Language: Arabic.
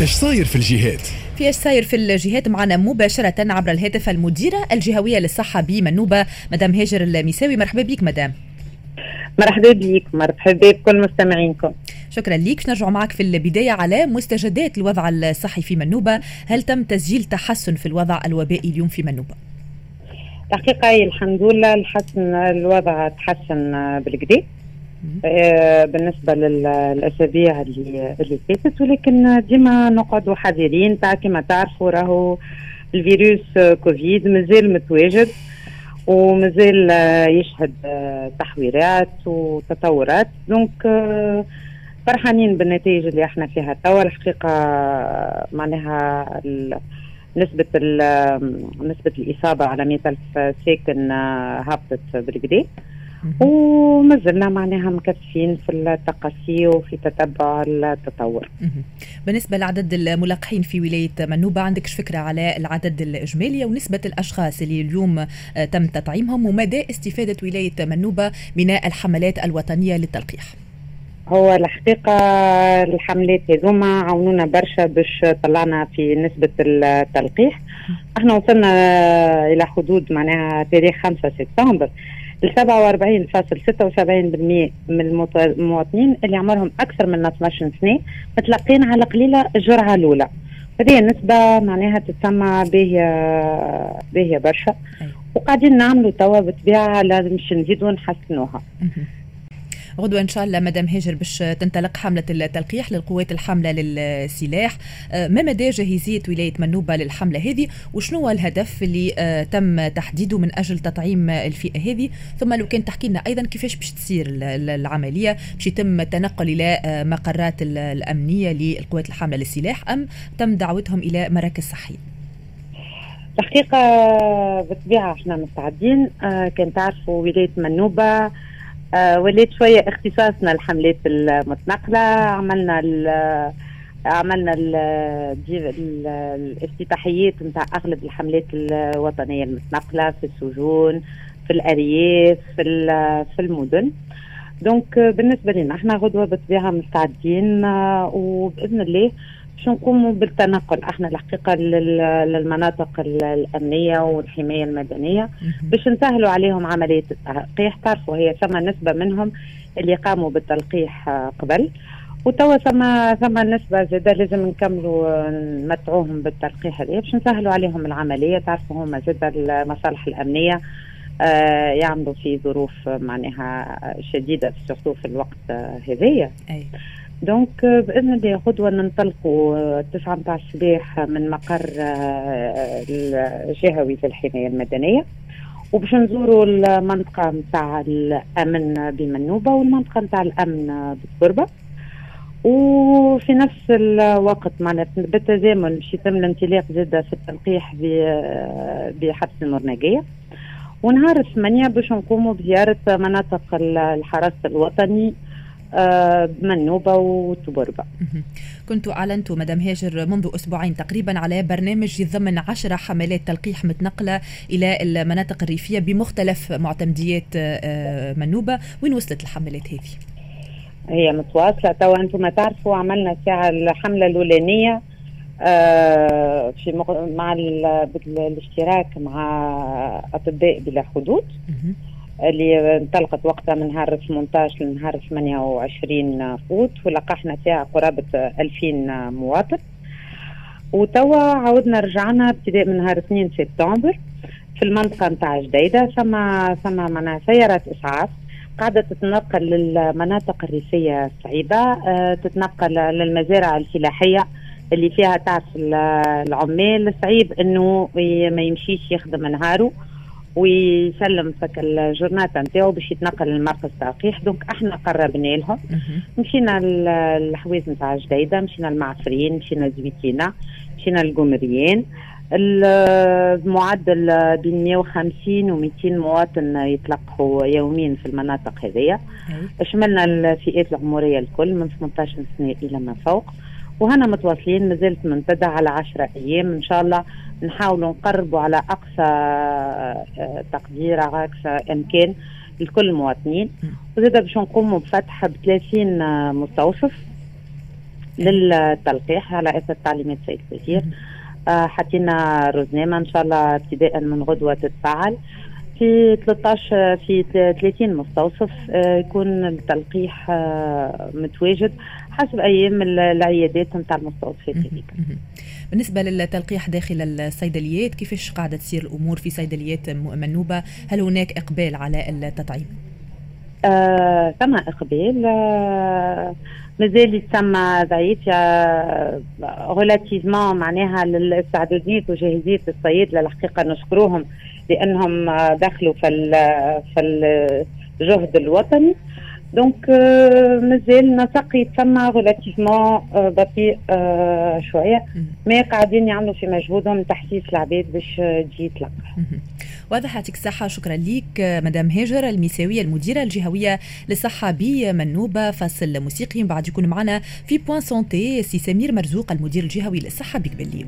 إيش صاير في الجهات؟ في إيش صاير في الجهات معنا مباشرة عبر الهاتف المديرة الجهوية للصحة بمنوبة مدام هاجر الميساوي. مرحبا بك مدام. مرحبا بك مرحبا بكل مستمعينكم. شكرا لك نرجع معك في البداية على مستجدات الوضع الصحي في منوبة. هل تم تسجيل تحسن في الوضع الوبائي اليوم في منوبة؟ الحقيقة الحمد لله الحسن الوضع تحسن بالكدا آه، بالنسبة للأسابيع اللي اللي فاتت ولكن ديما نقعدوا حذرين تاع كما تعرفوا راهو الفيروس كوفيد مازال متواجد ومازال يشهد تحويرات وتطورات. دونك فرحانين بالنتائج اللي إحنا فيها. توا الحقيقة معناها نسبة نسبة الإصابة على 100 ألف ساكن هبطت بالكدا وما زلنا معناها مكثفين في التقصي وفي تتبع التطور. بالنسبة لعدد الملقحين في ولاية منوبة عندكش فكرة على العدد الإجمالي ونسبة الأشخاص اللي اليوم آه، تم تطعيمهم ومدى استفادة ولاية منوبة من الحملات الوطنية للتلقيح؟ هو الحقيقة الحملات هذوما عاونونا برشا باش طلعنا في نسبة التلقيح. إحنا وصلنا إلى حدود معناها تاريخ 5 سبتمبر. ل 47.76% من المواطنين اللي عمرهم أكثر من 12 سنة متلقين على قليلة الجرعة الأولى. هذه النسبة معناها تسمى باهية باهية برشا. وقاعدين نعملوا توا بالطبيعة باش نزيدوا نحسنوها غدوة إن شاء الله مدام هاجر باش تنطلق حملة التلقيح للقوات الحاملة للسلاح. آه، ما مدى جاهزية ولاية منوبة للحملة هذه؟ وشنو الهدف اللي آه، تم تحديده من أجل تطعيم الفئة هذه؟ ثم لو كان تحكي لنا أيضا كيفاش باش تصير العملية؟ باش يتم التنقل إلى آه، مقرات الأمنية للقوات الحاملة للسلاح أم تم دعوتهم إلى مراكز صحية؟ الحقيقة بالطبيعة إحنا مستعدين. آه كان تعرفوا ولاية منوبة آه وليت شوية اختصاصنا الحملات المتنقلة عملنا ال عملنا ال الافتتاحيات نتاع أغلب الحملات الوطنية المتنقلة في السجون في الأرياف في في المدن. دونك بالنسبة لنا إحنا غدوة بالطبيعة مستعدين آه، وبإذن الله باش نقوموا بالتنقل. إحنا الحقيقة للمناطق الأمنية والحماية المدنية باش نسهلوا عليهم عملية التلقيح. تعرفوا هي ثم نسبة منهم اللي قاموا بالتلقيح قبل. وتوا ثم ثم نسبة زادة لازم نكملوا نمتعوهم بالتلقيح هذه باش نسهلوا عليهم العملية. تعرفوا هما زادة المصالح الأمنية آه يعملوا في ظروف معناها شديدة surtout في الوقت هذايا. donc بإذن الله غدوة ننطلقوا 9 متاع الصباح من مقر آه، الجهوي في الحماية المدنية. وباش نزوروا المنطقة نتاع الأمن بمنوبه والمنطقة نتاع الأمن بالتربه وفي نفس الوقت معناتها بالتزامن باش يتم الانطلاق زاده في التلقيح آه، بحبس المرناقيه ونهار الثمانية باش نقوموا بزيارة مناطق الحرس الوطني آه، منوبة وتبربة. كنت أعلنت مدام هاجر منذ أسبوعين تقريبا على برنامج يتضمن عشرة حملات تلقيح متنقلة إلى المناطق الريفية بمختلف معتمديات آه، منوبة. وين وصلت الحملات هذه؟ هي متواصلة. توا أنتم تعرفوا عملنا ساعة الحملة الأولانية آه، في مع الاشتراك مع أطباء بلا حدود. اللي انطلقت وقتها من نهار 18 لنهار 28 فوت ولقحنا فيها قرابة 2000 مواطن. وتوا عاودنا رجعنا ابتداء من نهار 2 سبتمبر في المنطقة نتاع جديدة ثم ثم معناها سيارات إسعاف. قاعدة تتنقل للمناطق الريفية الصعيبة أه تتنقل للمزارع الفلاحية اللي فيها تعرف العمال. صعيب إنه ما يمشيش يخدم نهاره. ويسلم فك الجورنات نتاعو باش يتنقل للمركز تلقيح دونك إحنا قربنا لهم. مشينا الحوايز نتاع جديدة مشينا المعفرين مشينا الزويتينا مشينا القمريين المعدل بين 150 و 200 مواطن يتلقحوا يوميا في المناطق هذيا. شملنا الفئات العمريه الكل من 18 سنة إلى ما فوق. وهنا متواصلين مازالت منتدى على 10 أيام. إن شاء الله نحاولوا نقربوا على أقصى آه، تقدير على أقصى إمكان لكل المواطنين. وزاد باش نقوموا بفتح ب 30 مستوصف للتلقيح على إثر تعليمات السيد الوزير. آه حطينا روزنامه إن شاء الله ابتداء من غدوة تتفعل في 13 في 30 مستوصف آه يكون التلقيح آه متواجد حسب أيام العيادات نتاع المستوصفات هذيك. بالنسبة للتلقيح داخل الصيدليات كيفاش قاعدة تصير الأمور في صيدليات منوبة؟ هل هناك إقبال على التطعيم؟ آه إقبال آه مازال يتسمى ضعيف relativement معناها للاستعدادات وجاهزية الصيادله الحقيقة نشكروهم لأنهم دخلوا في في الجهد الوطني donc مازال نسق يتسمى relativement بطيء شوية ما قاعدين يعملوا في مجهودهم تحسيس العباد باش تجي تلقح واضح يعطيك الصحة شكرا ليك مدام هاجر المساوية المديرة الجهوية للصحة بمنوبة فصل موسيقي. بعد يكون معنا في point santé سي سمير مرزوق المدير الجهوي للصحة بقبلي